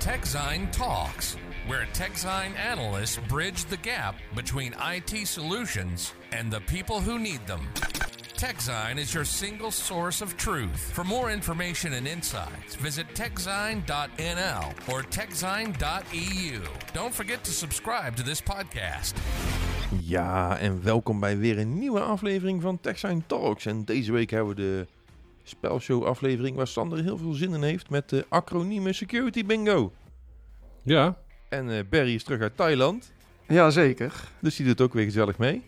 TechZine Talks, where TechZine analysts bridge the gap between IT solutions and the people who need them. TechZine is your single source of truth. For more information and insights, visit techzine.nl or techzine.eu. Don't forget to subscribe to this podcast. Ja, en welkom bij weer een nieuwe aflevering van TechSign Talks. En deze week hebben we de spelshow aflevering waar Sander heel veel zin in heeft met de acronieme Security Bingo. Ja, En eh, Barry is terug uit Thailand, Ja, zeker. dus die doet ook weer gezellig mee.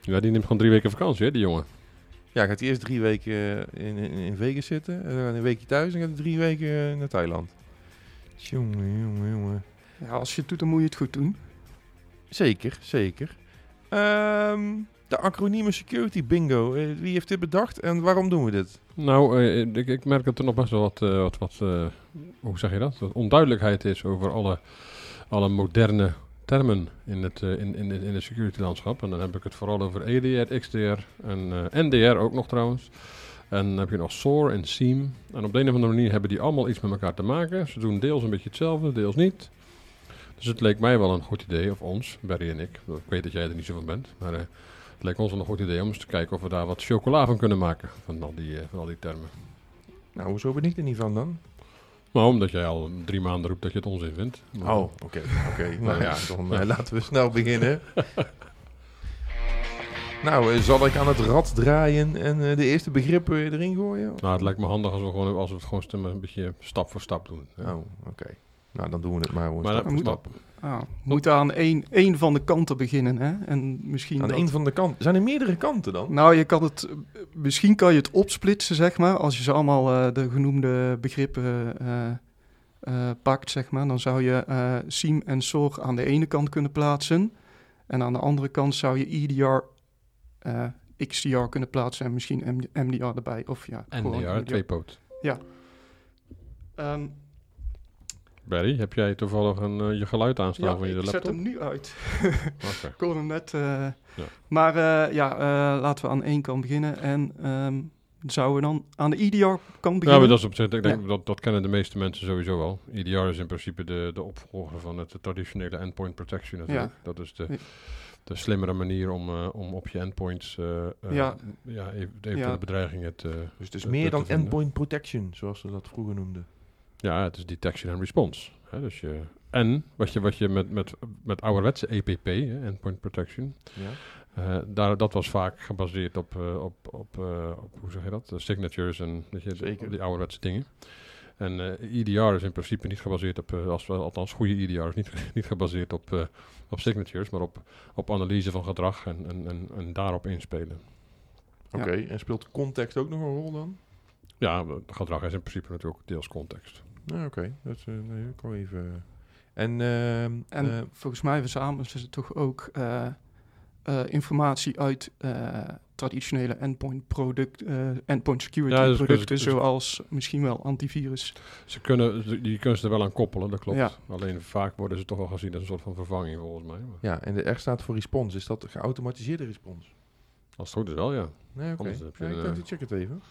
ja, die neemt gewoon drie weken vakantie, hè, die jongen. Ja, gaat hij eerst drie weken eh, in, in, in Vegas zitten, en dan een weekje thuis en gaat hij drie weken eh, naar Thailand. Jongen, jongen, jongen. Ja, als je het doet, dan moet je het goed doen. Zeker, zeker. Ehm, de acronieme Security Bingo, eh, wie heeft dit bedacht en waarom doen we dit? Nou, eh, ik, ik merk dat er nog best wel wat, eh, wat, eh, hoe zeg je dat? Wat onduidelijkheid is over alle, alle moderne termen in het, in, in, in de security landschap. En dan heb ik het vooral over EDR, XDR en NDR ook nog trouwens. En dan heb je nog SOAR en SIEM. En op de een of andere manier hebben die allemaal iets met elkaar te maken. Ze doen deels een beetje hetzelfde, deels niet. Dus het leek mij wel een goed idee, of ons, Barry en ik. Ik weet dat jij er niet zo van bent, maar het leek ons wel een goed idee om eens te kijken of we daar wat chocola van kunnen maken. Van al die, eh, van al die termen. Nou, hoezo ben ik er niet van dan? Maar omdat jij al drie maanden roept dat je het onzin vindt. Maar- Oh, oké, oké. nou ja, dan eh, laten we snel beginnen. nou, eh, zal ik aan het rad draaien en de eerste begrippen erin gooien? Nou, het lijkt me handig als we, gewoon, als we het gewoon een beetje stap voor stap doen. hè. Oh, oké. Nou, dan doen we het maar gewoon maar stap dat voor moet stap. Ah, we moeten aan één, één van de kanten beginnen. Hè? En misschien Aan dat- een van de kanten. Zijn er meerdere kanten dan? Nou, je kan het, misschien kan je het opsplitsen, zeg maar. Als je ze allemaal eh, de genoemde begrippen eh, eh, pakt, zeg maar. Dan zou je eh SIEM en SOAR aan de ene kant kunnen plaatsen. En aan de andere kant zou je EDR, eh, XDR kunnen plaatsen. En misschien MD- MDR erbij. Of ja, gewoon NDR, twee poot. Ehm, Barry, heb jij toevallig een, eh, je geluid aanstaan ja, van je ik zet laptop? hem nu uit. Oké. Ik hoorde hem net. eh, Maar eh, ja, eh, laten we aan één kant beginnen. En ehm, zouden we dan aan de EDR kant Ja, beginnen? maar dat is op zich, ik denk Ja. dat, dat kennen de meeste mensen sowieso wel. EDR is in principe de, de opvolger van het traditionele endpoint protection natuurlijk. Dat is de, Ja. de slimmere manier om, eh, om op je endpoints eh, eh, Ja. ja, even, even Ja. de bedreiging het... eh, Dus het is meer dan te vinden. endpoint protection, zoals ze dat vroeger noemden. Ja, het is detection en response. Hè, dus je, en wat je, wat je met, met, met ouderwetse EPP, hè, endpoint protection, Ja. eh, daar, dat was vaak gebaseerd op, eh, op, op, eh, op hoe zeg je dat, signatures en weet je, Zeker. die ouderwetse dingen. En eh EDR is in principe niet gebaseerd op, als, althans goede EDR is niet, niet gebaseerd op, eh, op signatures, maar op, op analyse van gedrag en, en, en, en daarop inspelen. Oké, en speelt context ook nog een rol dan? Ja, gedrag is in principe natuurlijk deels context. Ja, oké. Dat is, eh, nee, ik even... En, ehm, En eh, volgens mij verzamelen ze toch ook eh, eh, informatie uit eh, traditionele endpoint, product, eh, endpoint security Ja, dus- dus- producten, dus- zoals misschien wel antivirus. Ze kunnen, die kunnen ze er wel aan koppelen, dat klopt. Ja. Alleen vaak worden ze toch wel gezien als een soort van vervanging volgens mij. Maar ja, en de R staat voor response. Is dat geautomatiseerde respons? als het goed is wel, ja. Nee, oké. Anders heb je Ja, ik eh, ik check het even.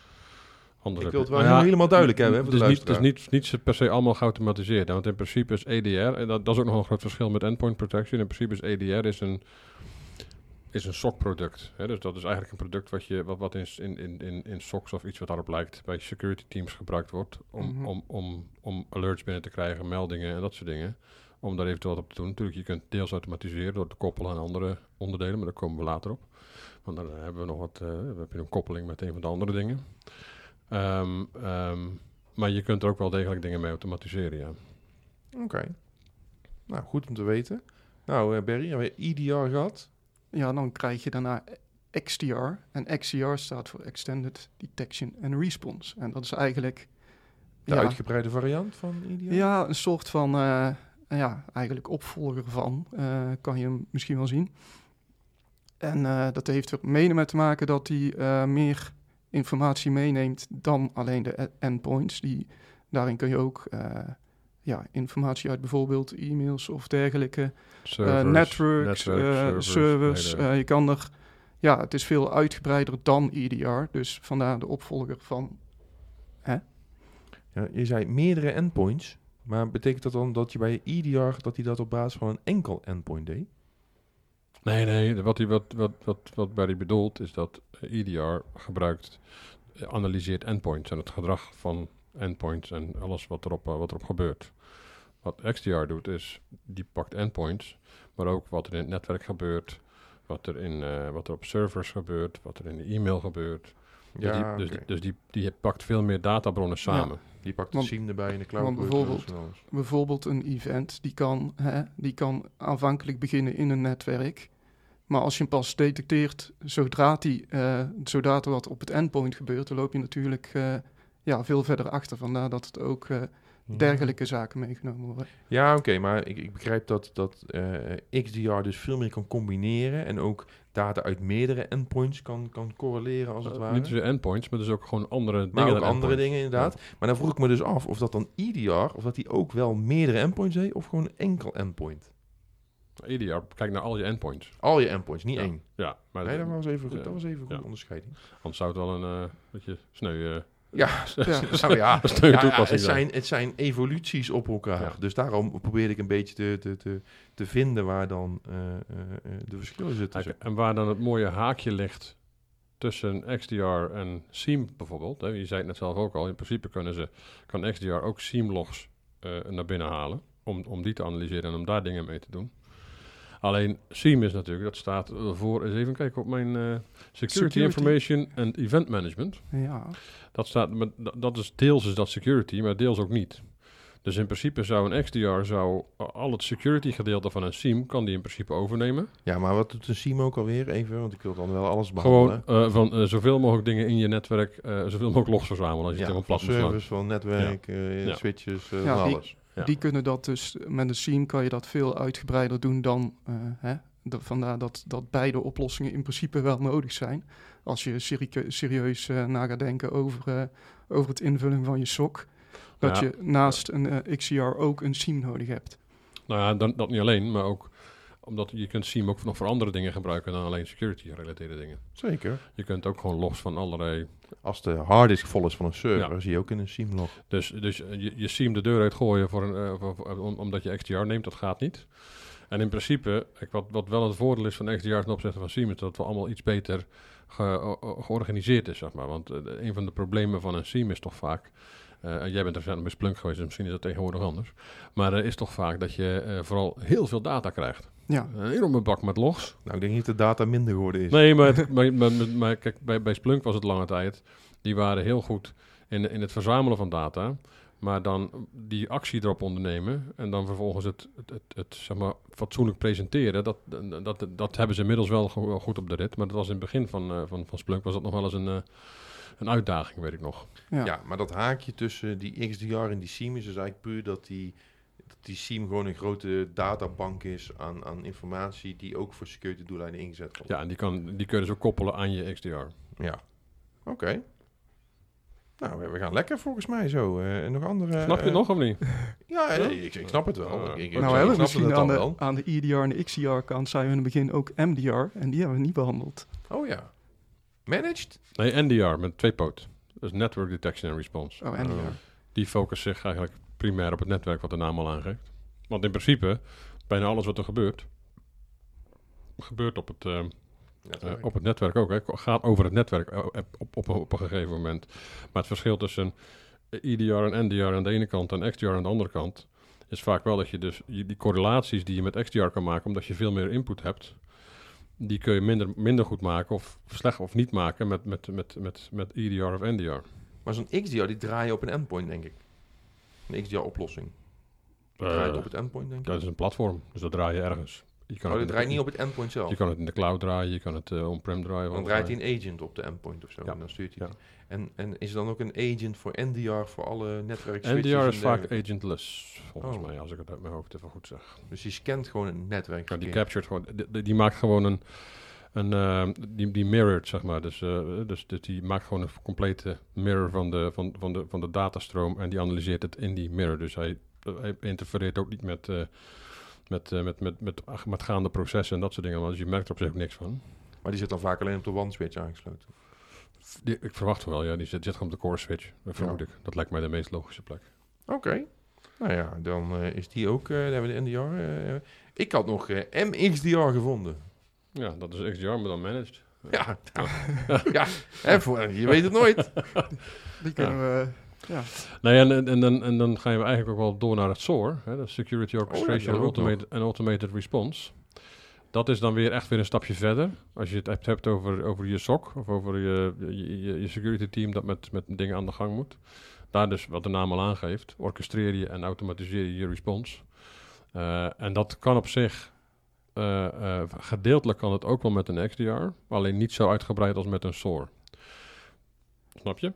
Anders Ik wil het wel Nou ja, helemaal duidelijk hebben, hè, voor het de is niet, het is luisteraar. niet, niet per se allemaal geautomatiseerd. hè, Want in principe is EDR, en dat, dat is ook nog een groot verschil met endpoint protection. In principe is EDR is een, is een SOC-product. hè, Dus dat is eigenlijk een product wat, je, wat, wat in, in, in, in, in SOCs of iets wat daarop lijkt bij security teams gebruikt wordt. Om, Mhm. om, om, om alerts binnen te krijgen, meldingen en dat soort dingen. Om daar eventueel wat op te doen. Natuurlijk, je kunt deels automatiseren door te koppelen aan andere onderdelen, maar daar komen we later op. Want dan hebben we nog wat, eh, heb je een koppeling met een van de andere dingen. Ehm, ehm, maar je kunt er ook wel degelijk dingen mee automatiseren, ja. Oké. Nou, goed om te weten. Nou, eh, Barry, hebben we EDR gehad? Ja, dan krijg je daarna XDR. En XDR staat voor Extended Detection and Response. En dat is eigenlijk De ja, uitgebreide variant van EDR? ja, een soort van eh, ja, eigenlijk opvolger van, eh, kan je hem misschien wel zien. En eh, dat heeft er mede mee te maken dat hij eh, meer informatie meeneemt dan alleen de e- endpoints. Die, daarin kun je ook eh, ja, informatie uit bijvoorbeeld e-mails of dergelijke, eh, Servers, networks, netwerk, eh, servers, je kan er, ja, het is veel uitgebreider dan EDR. Dus vandaar de opvolger van Ja, je zei meerdere endpoints. Maar betekent dat dan dat je bij EDR dat hij dat op basis van een enkel endpoint deed? Nee, nee. Wat, hij, wat, wat, wat, wat Barry bedoelt is dat EDR gebruikt, analyseert endpoints en het gedrag van endpoints en alles wat erop, eh, wat erop gebeurt. Wat XDR doet is, die pakt endpoints, maar ook wat er in het netwerk gebeurt, wat er, in, eh, wat er op servers gebeurt, wat er in de e-mail gebeurt. Dus die, dus, die, dus die, die pakt veel meer databronnen samen. die pakt de want- SIEM erbij in de cloud. want bijvoorbeeld-. Bijvoorbeeld een event, die kan, hè, die kan aanvankelijk beginnen in een netwerk. Maar als je hem pas detecteert zodra, die, eh, zodra er wat op het endpoint gebeurt, dan loop je natuurlijk eh, ja, veel verder achter. Vandaar dat het ook eh, dergelijke zaken meegenomen worden. Ja, oké, maar ik, ik begrijp dat, dat eh, XDR dus veel meer kan combineren en ook data uit meerdere endpoints kan, kan correleren als het ware. niet zozeer endpoints, maar dus ook gewoon andere maar dingen. ook dan andere endpoints. dingen inderdaad. Maar dan vroeg ik me dus af of dat dan EDR, of dat hij ook wel meerdere endpoints heeft of gewoon een enkel endpoint. EDR, kijk naar al je endpoints. Al je endpoints, niet Ja. één. Ja, maar Nee, dat was even goed. Dat was even onderscheiding. anders zou het wel een beetje sneu... eh, Ja, Ja. nou ja, het, zijn. het zijn evoluties op elkaar. Ja. Dus daarom probeerde ik een beetje te, te, te, te vinden waar dan eh, eh, eh, de verschillen zitten. En waar dan het mooie haakje ligt tussen XDR en SIEM bijvoorbeeld. Hè, je zei het net zelf ook al. In principe kunnen ze, kan XDR ook SIEM-logs eh, naar binnen halen. Om, om die te analyseren en om daar dingen mee te doen. Alleen SIEM is natuurlijk, dat staat voor, eens even kijken op mijn eh, Security, Security. Information and Event Management. Ja, Dat, staat, maar dat- is deels is dat security, maar deels ook niet. Dus in principe zou een XDR zou al het security gedeelte van een SIEM kan die in principe overnemen. Ja, maar wat doet een SIEM ook alweer? Even, want ik wil dan wel alles behandelen. Gewoon eh, van eh, zoveel mogelijk dingen in je netwerk, eh, zoveel mogelijk logs verzamelen als je ja, het helemaal plat moet servers, van netwerk, eh, Ja. switches, eh, Ja, van die- alles. Ja. die kunnen dat dus, met een SIEM kan je dat veel uitgebreider doen dan, eh, hè, de- vandaar dat, dat beide oplossingen in principe wel nodig zijn. Als je serie- serieus eh, na gaat denken over, eh, over het invullen van je SOC. Dat Ja. je naast een XCR ook een SIEM nodig hebt. Nou ja, dan, dat niet alleen, maar ook omdat je kunt SIEM ook nog voor andere dingen gebruiken dan alleen security-gerelateerde dingen. Zeker. Je kunt ook gewoon logs van allerlei... Als de harddisk vol is van een server, Ja. zie je ook in een SIEM log. Dus, dus je, je SIEM de deur uitgooien voor een, eh, voor- voor- om- omdat je XDR neemt, dat gaat niet. En in principe, wat, wat wel het voordeel is van XDR ten opzichte van SIEM, is dat wel allemaal iets beter ge- georganiseerd is, zeg maar. Want eh, een van de problemen van een SIEM is toch vaak, eh, jij bent er bij Splunk geweest, dus misschien is dat tegenwoordig anders. Maar er is toch vaak dat je eh, vooral heel veel data krijgt. Ja, Een enorme bak met logs. Nou, ik denk niet dat de data minder geworden is. Nee, maar, het- maar, maar, maar- maar kijk, bij, bij Splunk was het lange tijd. Die waren heel goed in, in het verzamelen van data. Maar dan die actie erop ondernemen. En dan vervolgens het, het, het, het, zeg maar, fatsoenlijk presenteren. Dat, dat, dat hebben ze inmiddels wel go- wel goed op de rit. Maar dat was in het begin van, eh, van, van Splunk was dat nog wel eens een, eh, een uitdaging, weet ik nog. ja. Ja, maar dat haakje tussen die XDR en die SIEM is dus eigenlijk puur dat die, dat die SIEM gewoon een grote databank is aan, aan informatie die ook voor security doeleinden ingezet wordt. Ja, en die, kan, die kun je dus ook koppelen aan je XDR. Ja. Oké. Nou, we- we gaan lekker volgens mij zo. Eh, en nog andere... Snap je eh, het nog of niet? Ja, eh, ik, ik snap het wel. Ik, ik, ik- nou, ik we hebben snapte misschien het aan de, wel. aan de EDR en de XCR kant zijn we in het begin ook MDR. En die hebben we niet behandeld. Oh ja. Managed? Nee, NDR met twee poot. Dus Network Detection and Response. Oh, NDR. Die focust zich eigenlijk primair op het netwerk, wat de naam al aangeeft. Want in principe, bijna alles wat er gebeurt, gebeurt op het, eh, eh, Netwerk. op het netwerk ook. Hè. Gaat over het netwerk eh, op, op, op, een gegeven moment. Maar het verschil tussen EDR en NDR aan de ene kant en XDR aan de andere kant, is vaak wel dat je dus die correlaties die je met XDR kan maken, omdat je veel meer input hebt, die kun je minder, minder goed maken of slecht of niet maken met, met, met, met, met EDR of NDR. Maar zo'n XDR, die draai je op een endpoint, denk ik. Een XDR-oplossing. Draait Eh, op het endpoint, denk ik. Dat is een platform, dus dat draai je ergens. Je kan Oh, het draait niet op het endpoint zelf. Je kan het in de cloud draaien, je kan het eh, on-prem draaien. Dan draait hij een agent op de endpoint of zo. Ja. En dan stuurt hij Ja. En, en is er dan ook een agent voor NDR voor alle netwerk NDR is vaak agentless, volgens Oh. mij, als ik het uit mijn hoofd even goed zeg. Dus die scant gewoon een netwerk. Ja, die captured gewoon, die- die maakt gewoon een, een eh, die, die mirrored, zeg maar. Dus, eh, dus, dus die maakt gewoon een complete mirror van de, van, van, de, van de datastroom en die analyseert het in die mirror. Dus hij, hij interfereert ook niet met, eh, met, eh, met, met, met, ach, met gaande processen en dat soort dingen. Want je merkt er op zich ook niks van. Maar die zit dan vaak alleen op de one switch aangesloten. Die, ik verwacht wel, ja. Die zit, zit gewoon op de core switch, dat vermoed Ja. ik. Dat lijkt mij de meest logische plek. Oké. Nou ja, dan is die ook, daar hebben we de NDR. ik had nog MXDR gevonden. Ja, dat is XDR, maar dan managed. Ja, ja, ja hè, voor, je weet het nooit. Die kunnen we... Ja, Nee, en, en, en, dan, en dan gaan we eigenlijk ook wel door naar het SOAR, hè, de Security Orchestration Oh ja, dat ook Automated, and Automated Response. Dat is dan weer echt weer een stapje verder. Als je het hebt, hebt over, over je SOC of over je, je, je, je security team dat met, met dingen aan de gang moet. Daar dus, wat de naam al aangeeft, orchestreer je en automatiseer je je response. Eh, en dat kan op zich, eh, eh, gedeeltelijk kan het ook wel met een XDR, alleen niet zo uitgebreid als met een SOAR. Snap je?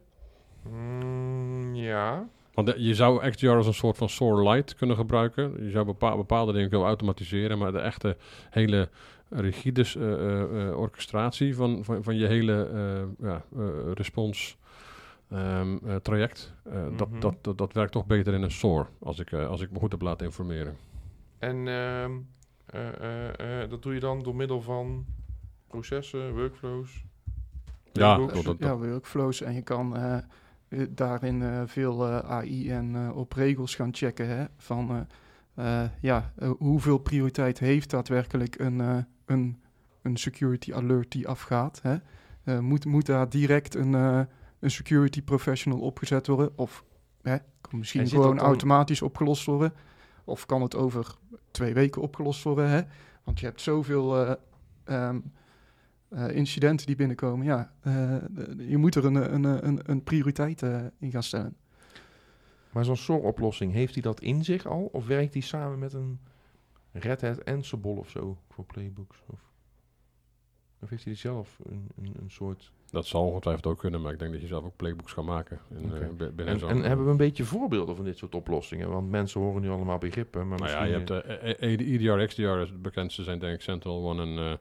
Mm, ja. Want eh, je zou XDR als een soort van SOAR Lite kunnen gebruiken. Je zou bepa- bepaalde dingen kunnen automatiseren, maar de echte hele rigide orchestratie van, van, van je hele ja, respons ehm, eh, traject, dat, Mhm. dat, dat, dat werkt toch beter in een SOAR, als ik, als ik me goed heb laten informeren. En ehm, eh, eh, eh, dat doe je dan door middel van processen, workflows. Ja, dat- ja, workflows. En je kan eh, eh, daarin eh, veel eh, AI en eh, op regels gaan checken. Hè, van eh, eh, ja, eh, hoeveel prioriteit heeft daadwerkelijk een, eh, een, een security alert die afgaat. Hè? Eh, moet, moet daar direct een, eh, een security professional opgezet worden? Of hè, kan misschien gewoon dan- automatisch opgelost worden? Of kan het over twee weken opgelost worden? Hè? Want je hebt zoveel eh, ehm, eh, incidenten die binnenkomen. Ja, eh, je moet er een, een, een, een prioriteit in gaan stellen. Maar zo'n SOAR-oplossing, heeft hij dat in zich al? Of werkt hij samen met een Red Hat Ansible of zo voor playbooks? Of, of heeft hij zelf een, een, een soort... Dat zal ongetwijfeld ook kunnen, maar ik denk dat je zelf ook playbooks kan maken. In, eh, En, hebben we een beetje voorbeelden van dit soort oplossingen? Want mensen horen nu allemaal begrippen, maar Nou ja, je hebt eh, eh, EDR, XDR, is het bekendste zijn denk ik Sentinel One en, eh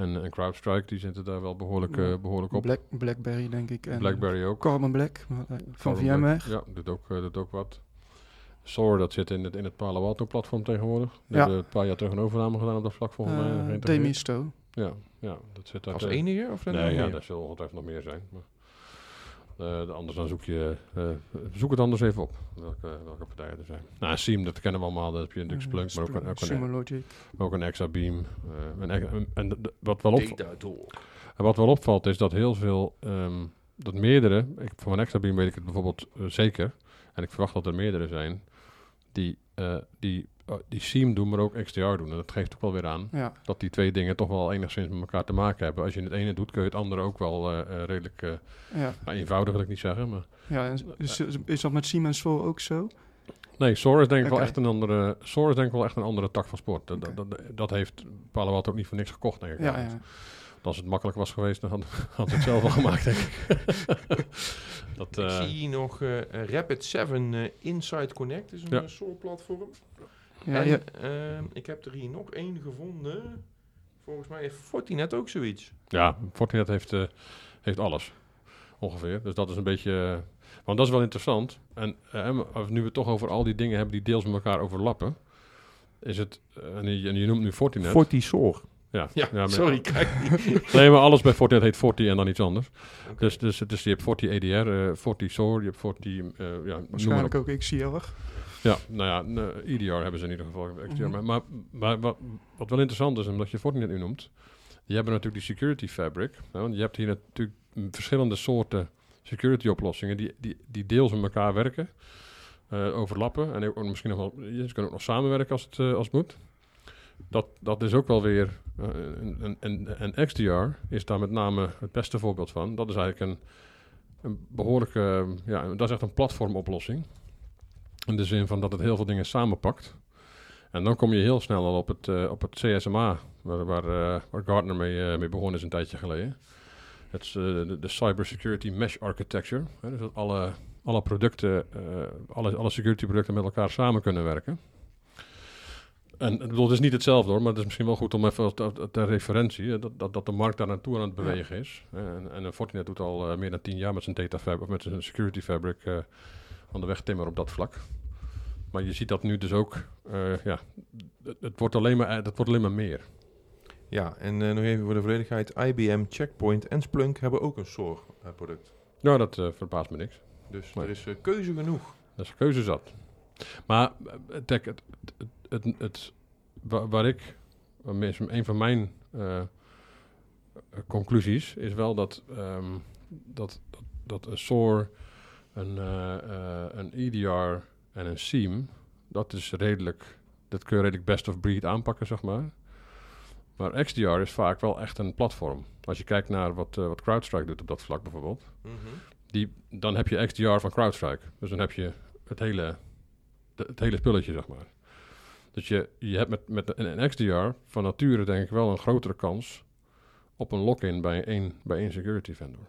en, en CrowdStrike. Die zitten daar wel behoorlijk, eh, behoorlijk op. Black, Blackberry, denk ik. En Blackberry ook. Carbon Black van VMware. Ja, doet ook, doet ook wat. SOAR, dat zit in het, in het Palo Alto platform tegenwoordig. Die Ja. hebben een paar jaar terug een overname gedaan op dat vlak volgens mij. Demisto. Ja, ja, dat zit daar. als eh, enige? Of er Nee, ja, daar zullen ongetwijfeld nog meer zijn. Maar, eh, de anders dan zoek je, eh, zoek het anders even op, welke, welke partijen er zijn. Nou, Seam, dat kennen we allemaal, dat heb je natuurlijk Splunk, maar ook een, ook een, ook een Exabeam. eh, een, en, wat, wel op, en wat wel opvalt is dat heel veel, ehm, dat meerdere, ik, voor een Exabeam weet ik het bijvoorbeeld zeker, en ik verwacht dat er meerdere zijn, die, eh, die, die Seam doen, maar ook XDR doen. En dat geeft ook wel weer aan Ja, dat die twee dingen toch wel enigszins met elkaar te maken hebben. Als je het ene doet, kun je het andere ook wel eh, eh, redelijk eh, ja. nou, eenvoudig, wil ik niet zeggen. Maar ja en is, is- dat met Siemens voor ook zo? nee, SOAR is denk ik wel echt een andere. SOAR is denk ik wel echt een andere tak van sport. Dat, dat, dat, dat heeft Palo Alto ook niet voor niks gekocht, denk ik. Ja, eigenlijk. ja. Als het makkelijk was geweest, dan had, had het zelf al gemaakt, denk ik. dat, Ik eh, zie hier nog eh, Rapid 7 eh, Inside Connect, is een Ja. ja. SOAR-platform. Ja, en ja, ehm, ik heb er hier nog één gevonden. Volgens mij heeft Fortinet ook zoiets. ja, Fortinet heeft, eh, heeft alles. Ongeveer. Dus dat is een beetje. eh, want dat is wel interessant. En als nu we het toch over al die dingen hebben die deels met elkaar overlappen. Is het. en, je, en je noemt nu Fortinet. FortiSOAR. ja, Ja, maar- sorry, kijk. Nee, maar alles bij Fortinet heet Forti en dan iets anders. Oké. Dus, dus, dus je hebt Forti EDR, eh Forti SOAR, je hebt Forti, eh ja, noem maar waarschijnlijk ook XCR. Ja, nou ja, n- EDR hebben ze in ieder geval. Mhm. Maar, maar, maar wat, wat wel interessant is, omdat je Fortinet nu noemt, die hebben natuurlijk die security fabric. Hè, want je hebt hier natuurlijk verschillende soorten security oplossingen die, die, die deels met elkaar werken, eh, overlappen en ook misschien nog wel, je- ze kunnen ook nog samenwerken als het, eh, als het moet. Dat, dat is ook wel weer, eh, een, een, een, een XDR is daar met name het beste voorbeeld van. Dat is eigenlijk een, een behoorlijke, eh, ja, dat is echt een platformoplossing. In de zin van dat het heel veel dingen samenpakt. En dan kom je heel snel al op het, eh, op het CSMA, waar, waar, eh, waar Gartner mee, eh, mee begonnen is een tijdje geleden. Het is de, de Cybersecurity Mesh Architecture. Hè, dus dat alle, alle producten, alle, alle security producten met elkaar samen kunnen werken. En ik bedoel, is niet hetzelfde hoor, maar het is misschien wel goed om even ter, referentie, dat, dat, dat de markt daar naartoe aan het bewegen is. En, en Fortinet doet al meer dan tien jaar met zijn data fabric, of met zijn security fabric aan de weg timmer op dat vlak. Maar je ziet dat nu dus ook, eh, ja, het, het wordt alleen maar, eh, dat wordt alleen maar meer. Ja, en eh, nog even voor de volledigheid. IBM, Checkpoint en Splunk hebben ook een SOAR-product. Nou, dat verbaast me niks. dus Nee. er is keuze genoeg. Dat is keuze zat. Maar het, het, het, het- wa- waar ik, een van mijn conclusies is wel dat, ehm, dat, dat, dat een SOAR, een, een EDR en een SIEM, dat is redelijk, dat kun je redelijk best of breed aanpakken, zeg maar. Maar XDR is vaak wel echt een platform. Als je kijkt naar wat, eh, wat CrowdStrike doet op dat vlak bijvoorbeeld, die, dan heb je XDR van CrowdStrike. Dus dan heb je het hele, de- het hele spulletje, zeg maar. Dus je, je hebt met, met een, een XDR van nature denk ik wel een grotere kans op een lock-in bij één, bij één security vendor.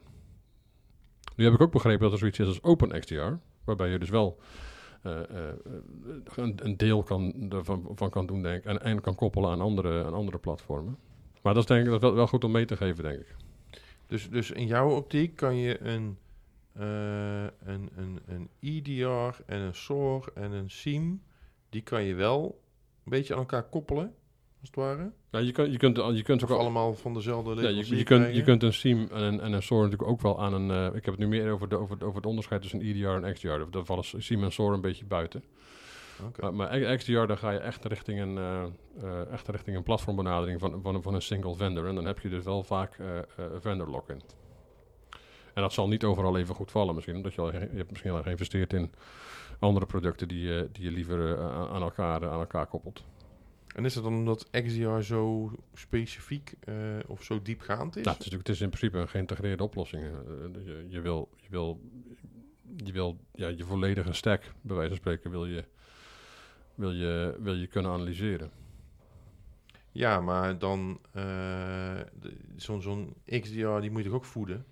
Nu heb ik ook begrepen dat er zoiets is als OpenXDR, waarbij je dus wel eh, eh, eh, een, een deel kan, ervan van kan doen, denk ik, en, kan koppelen aan andere, andere platformen. Maar dat is denk ik dat wel, wel goed om mee te geven, denk ik. Dus, dus in jouw optiek kan je een, eh, een, een, een EDR en een SOAR en een SIEM, die kan je wel een beetje aan elkaar koppelen, als het ware. Ja, je, kan, je, kunt, je kunt ook al- allemaal van dezelfde Ja, leverancier je, je, kunt, je kunt een SIEM en een, en een SOAR natuurlijk ook wel aan een... eh, ik heb het nu meer over, de, over, het- over het onderscheid tussen EDR en XDR. Daar- vallen SIEM en SOAR een beetje buiten. Maar, maar XDR, daar ga je echt richting een, eh, echt richting een platformbenadering van, van, een- van een single vendor. En dan heb je dus wel vaak vendor lock-in. En dat zal niet overal even goed vallen misschien. Omdat je, al, je hebt misschien al geïnvesteerd in andere producten die, je die je liever aan elkaar, aan elkaar koppelt. En is het dan omdat XDR zo specifiek eh, of zo diepgaand is? Nou, het, is, natuurlijk- het is in principe een geïntegreerde oplossing. Eh, je, je wil, je wil, je, wil ja, je volledige stack, bij wijze van spreken, wil je, wil je, wil je kunnen analyseren. Ja, maar dan de- zo'n zo'n XDR, die moet je toch ook voeden?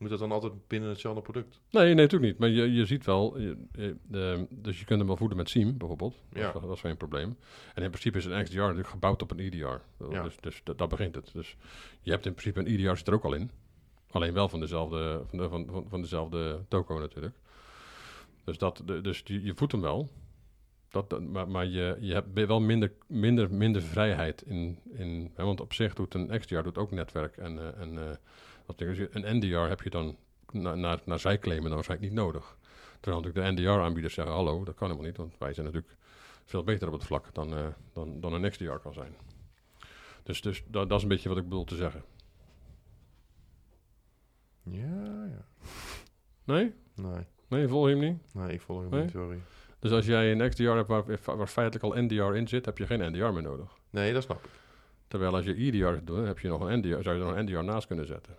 Moet dat dan altijd binnen hetzelfde product? Nee, nee, natuurlijk niet. Maar je, je ziet wel, je, je- de, dus je kunt hem wel voeden met SIEM bijvoorbeeld. Ja. Dat, is, dat is geen probleem. En in principe is een XDR natuurlijk gebouwd op een EDR. Ja. Dus, dus dat, daar begint het. Dus je hebt in principe een EDR zit er ook al in. Alleen wel van dezelfde, van, de, van, van, van dezelfde toko natuurlijk. Dus, dat, de, dus je, je voedt hem wel. Dat, dat- maar maar je, je hebt wel minder, minder, minder vrijheid in. in hè, want op zich doet een XDR doet ook netwerk. En, eh, en eh, dat ding. Een NDR heb je dan na- naar, naar zij claimen dan waarschijnlijk niet nodig. Terwijl natuurlijk de NDR-aanbieders zeggen: hallo, dat kan helemaal niet. Want wij zijn natuurlijk veel beter op het vlak dan, eh, dan, dan een XDR kan zijn. Dus, dus dat, dat is een beetje wat ik bedoel te zeggen. Ja, ja. Nee? Nee, Nee, volg je hem niet? nee ik volg hem Nee? niet, sorry. Dus als jij een XDR hebt waar, waar feitelijk al NDR in zit, heb je geen NDR meer nodig. Nee, dat snap ik. Terwijl als je EDR doet, heb je nog een NDR, zou je er nog een NDR naast kunnen zetten.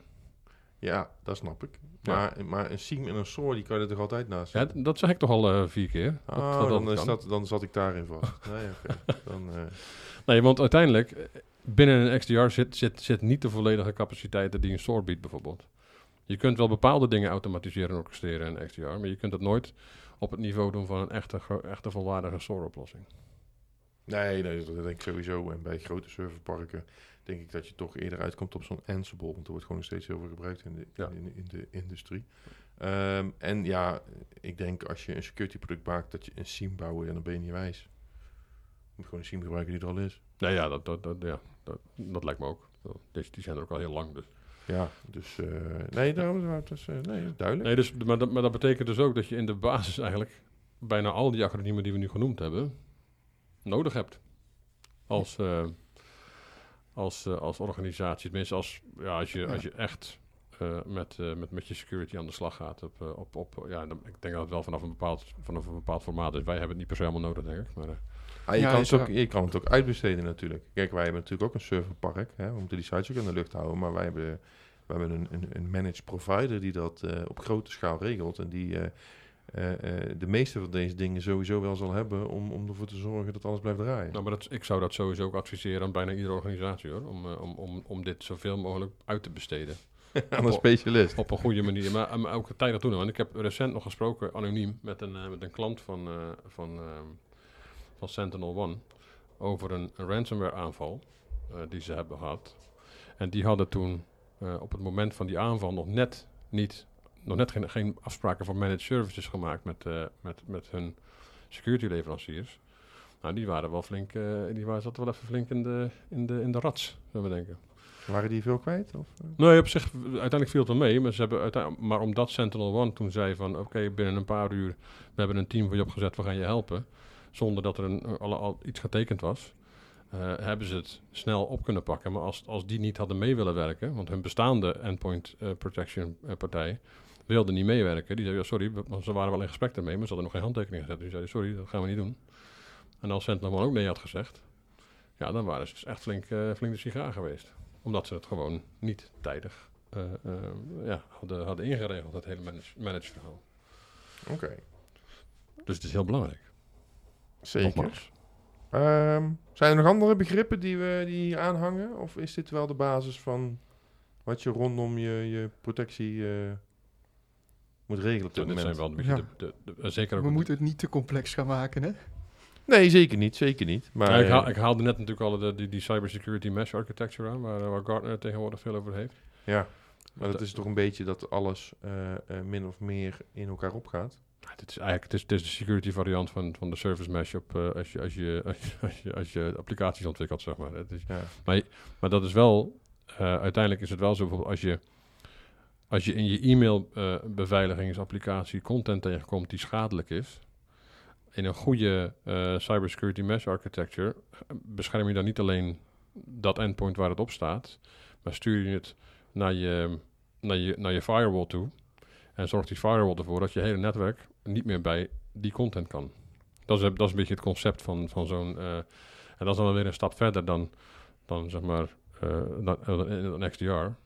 Ja, dat snap ik. Ja. Maar, maar een SIEM en een SOAR, die kan je er toch altijd naast Ja, zetten? d- dat zeg ik toch al eh, vier keer. Dat- Ah, dat dat dan, is dat, dan zat ik daarin vast. nee. Dan, eh, Nee, want uiteindelijk, eh, binnen een XDR zit, zit, zit niet de volledige capaciteiten die een SOAR biedt bijvoorbeeld. Je kunt wel bepaalde dingen automatiseren en orchestreren in een XDR, maar je kunt het nooit op het niveau doen van een echte, echte volwaardige SOAR-oplossing. nee, nee, dat denk ik sowieso. En bij grote serverparken denk ik dat je toch eerder uitkomt op zo'n Ansible. Want er wordt gewoon nog steeds heel veel gebruikt in de, Ja. in, in de industrie. Ehm, en ja, ik denk als je een security product maakt, dat je een SIEM bouwen en dan ben je niet wijs. Je moet gewoon een SIEM gebruiken die er al is. Nee, ja, dat, dat, dat, ja, dat, dat lijkt me ook. Deze, die zijn er ook al heel lang. Dus. Ja, dus eh, nee, daarom dat is, eh, nee, is duidelijk. Nee, dus, maar, dat, maar dat betekent dus ook dat je in de basis eigenlijk bijna al die acroniemen die we nu genoemd hebben, nodig hebt. Als, eh, als, eh, als organisatie. Tenminste, als, ja, als, je, als je echt eh, met, eh, met, met je security aan de slag gaat. Op, op, op, ja, dan, ik denk dat het wel vanaf een bepaald, vanaf een bepaald formaat is. Wij hebben het niet per se allemaal nodig, denk ik. Maar, eh, Ah, je, Ja, kan het ook, je kan het ook uitbesteden natuurlijk. Kijk, wij hebben natuurlijk ook een serverpark. Hè, we moeten die sites ook in de lucht houden. Maar wij hebben, we hebben een, een, een managed provider die dat eh, op grote schaal regelt. En die eh, eh, de meeste van deze dingen sowieso wel zal hebben om, om ervoor te zorgen dat alles blijft draaien. nou, maar dat, ik zou dat sowieso ook adviseren aan bijna iedere organisatie hoor. Om, eh, om, om, om dit zoveel mogelijk uit te besteden. Aan een specialist. Op een goede manier, maar, maar ook tijdig doen. Want ik heb recent nog gesproken, anoniem, met een, met een klant van, van, ehm, van Sentinel One over een, een ransomware aanval die ze hebben gehad. En die hadden toen op het moment van die aanval nog net niet, nog net geen, geen afspraken voor managed services gemaakt met, eh, met, met hun security leveranciers. Nou, die waren wel flink, eh, die waren, zaten wel even flink in de, in de, in de rats, zullen we denken. Waren die veel kwijt? Of? eh? Nee, op zich, uiteindelijk viel het wel mee. Maar, ze hebben uiteindelijk, maar omdat Sentinel One toen zei van... Oké, binnen een paar uur, we hebben een team voor je opgezet, we gaan je helpen. Zonder dat er een, al iets getekend was. hebben ze het snel op kunnen pakken. Maar als, als die niet hadden mee willen werken... Want hun bestaande endpoint protection partij wilde niet meewerken. Die zei, ja, sorry, ze waren wel in gesprek ermee... maar ze hadden nog geen handtekening gezet. Die zeiden, sorry, dat gaan we niet doen. En als One ook nee had gezegd... Ja, dan waren ze dus echt flink, eh, flink de sigaar geweest omdat ze het gewoon niet tijdig eh, eh, ja, hadden, hadden ingeregeld, dat hele manage. Oké, Dus het is heel belangrijk. zeker. Ehm, zijn er nog andere begrippen die, we, die hier aanhangen? Of is dit wel de basis van wat je rondom je, je protectie moet regelen op dit Dit zijn wel beetje de, de, de- zeker ook... We moeten het niet te complex gaan maken, hè? Nee, zeker niet. Zeker niet. Maar, Ja, ik, haal- eh, ik haalde net natuurlijk al de, die, die cybersecurity mesh architecture aan, waar, eh, waar Gartner tegenwoordig veel over heeft. ja, maar dat is toch een beetje dat alles eh, eh, min of meer in elkaar opgaat. Ja, dit is eigenlijk het is, het is de security variant van, van de service mesh op, eh, als, je, als, je, als, je, als, je, als je applicaties ontwikkelt, zeg maar. Het is, Ja. Maar dat is wel, eh, uiteindelijk is het wel zo, bijvoorbeeld als je, als je in je e-mail eh, content tegenkomt die schadelijk is, in een goede eh, cybersecurity mesh architecture bescherm je dan niet alleen dat endpoint waar het op staat, maar stuur je het naar je, naar je, naar je firewall toe en zorgt die firewall ervoor dat je hele netwerk niet meer bij die content kan. Dat is, dat is een beetje het concept van, van zo'n... eh, en dat is dan weer een stap verder dan, dan zeg maar dan, dan, dan XDR.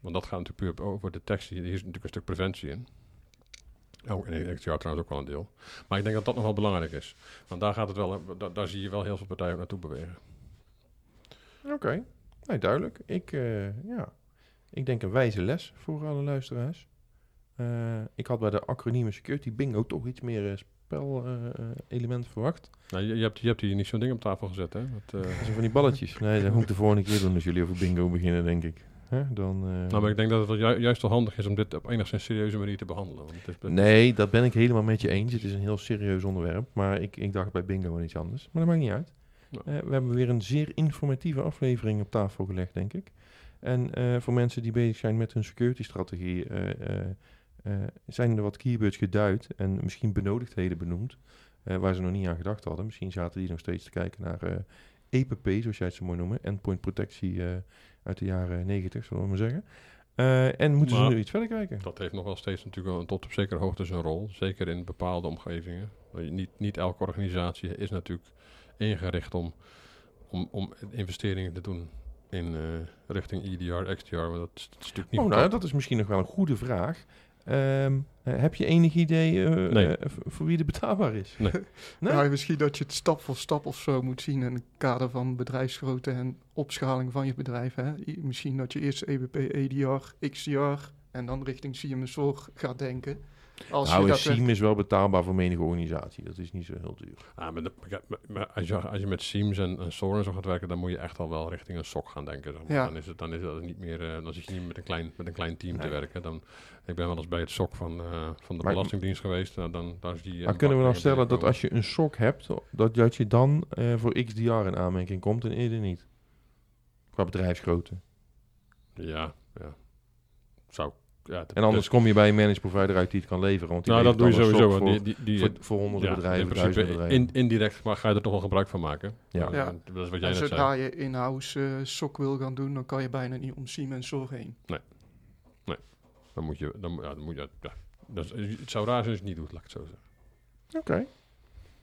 Want dat gaat natuurlijk puur over detectie. Hier is natuurlijk een stuk preventie in. Oh, en XDR trouwens ook wel een deel. Maar ik denk dat dat nog wel belangrijk is. Want daar gaat het wel, daar, daar zie je wel heel veel partijen naartoe bewegen. Oké, nee, duidelijk. Ik, eh, ja. ik denk een wijze les voor alle luisteraars. Eh, ik had bij de acroniemen security bingo toch iets meer spel-element verwacht. Nou, je, je, hebt, je hebt hier niet zo'n ding op tafel gezet, hè? Dat, eh, Dat zijn van die balletjes. Nee, dat moet ik de volgende keer doen als jullie over bingo beginnen, denk ik. Hè? Dan, eh, nou, maar ik denk dat het ju- juist wel handig is om dit op enigszins serieuze manier te behandelen. Want het is Nee, dat ben ik helemaal met je eens. Het is een heel serieus onderwerp. Maar ik, ik dacht bij bingo aan iets anders. Maar dat maakt niet uit. Eh, we hebben weer een zeer informatieve aflevering op tafel gelegd, denk ik. En eh, voor mensen die bezig zijn met hun security-strategie, zijn er wat keywords geduid en misschien benodigdheden benoemd, waar ze nog niet aan gedacht hadden. Misschien zaten die nog steeds te kijken naar EPP, zoals jij het zo mooi noemt, endpoint protectie uit de jaren 90, zullen we maar zeggen. Eh, en moeten Maar- ze nu iets verder kijken? Dat heeft nog wel steeds natuurlijk wel tot op zekere hoogte zijn rol. Zeker in bepaalde omgevingen. Niet, niet elke organisatie is natuurlijk ingericht om, om, om investeringen te doen in eh, richting EDR, XDR. Maar dat is, dat is natuurlijk niet Oh, nou, dat is misschien nog wel een goede vraag. Ehm, eh, heb je enig idee eh, Nee. eh, voor wie het betaalbaar is? Nee? Nou, misschien dat je het stap voor stap of zo moet zien in het kader van bedrijfsgrootte en opschaling van je bedrijf. Hè? Misschien dat je eerst EBP, EDR, XDR en dan richting CMSOR gaat denken. Als nou, je een SIEM is wel betaalbaar voor menige organisatie. Dat is niet zo heel duur. Ah, maar de- ja, maar- maar als, je, als je met Seams en, en SOAR en zo gaat werken, dan moet je echt al wel richting een SOC gaan denken. zeg maar. Ja. Dan, is het, dan is dat niet meer, eh, dan zit je niet met een klein, met een klein team te werken. Dan, ik ben wel eens bij het SOC van, eh, van de Maar- Belastingdienst geweest. Nou, dan, daar is die, eh, maar kunnen we dan bak- stellen dat als je een SOC hebt, dat, dat je dan eh, voor XDR in aanmerking komt en eerder niet? Qua bedrijfsgrootte. Ja, ja. Zou... Ja, En anders kom je bij een managed provider uit die het kan leveren. Want die Nou, dat doe je sowieso. Want Die, die, die, voor, voor, voor honderden ja, bedrijven, in principe bedrijven. in, indirect maar ga je er toch wel gebruik van maken. Ja. Ja. Dat is wat jij en net zodra zei. je in-house eh SOC wil gaan doen, dan kan je bijna niet om CMSOR heen. Dan moet je... Dan, moet- ja, dan moet je ja. Dat is- het zou raar zijn als je het niet doet, laat ik het zo zeggen. Oké.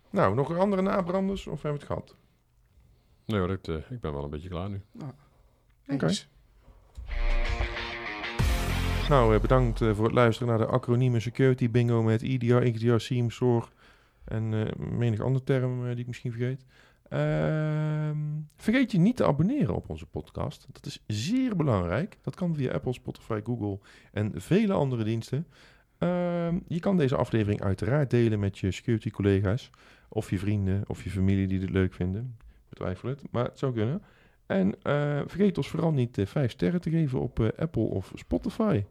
Nou, nog andere nabranders of hebben we het gehad? Nee hoor, ik, eh, ik ben wel een beetje klaar nu. Oké. Eens. Nou, eh, bedankt eh, voor het luisteren naar de acroniemen Security Bingo met E EDR, XDR, SIEM, SOAR en eh, menig andere term die ik misschien vergeet. Ehm, vergeet je niet te abonneren op onze podcast. Dat is zeer belangrijk. Dat kan via Apple, Spotify, Google en vele andere diensten. Ehm, je kan deze aflevering uiteraard delen met je security collega's of je vrienden of je familie die het leuk vinden. Betwijfel het, maar het zou kunnen. En vergeet ons vooral niet eh, vijf sterren te geven op Apple of Spotify.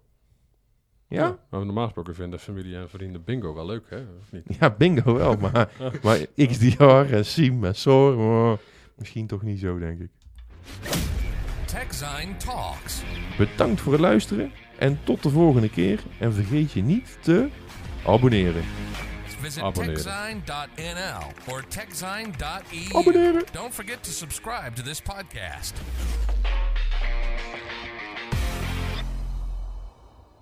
Ja? Maar normaal gesproken vinden familie en vrienden bingo wel leuk, hè? Of niet? Ja, bingo wel, maar, maar XDR en SIEM en SOAR, oh, misschien toch niet zo, denk ik. TechZine Talks. Bedankt voor het luisteren en tot de volgende keer. En vergeet je niet te abonneren. Visit Abonneren. techzine.nl or techzine.eu. Abonneren. Don't forget to subscribe to this podcast.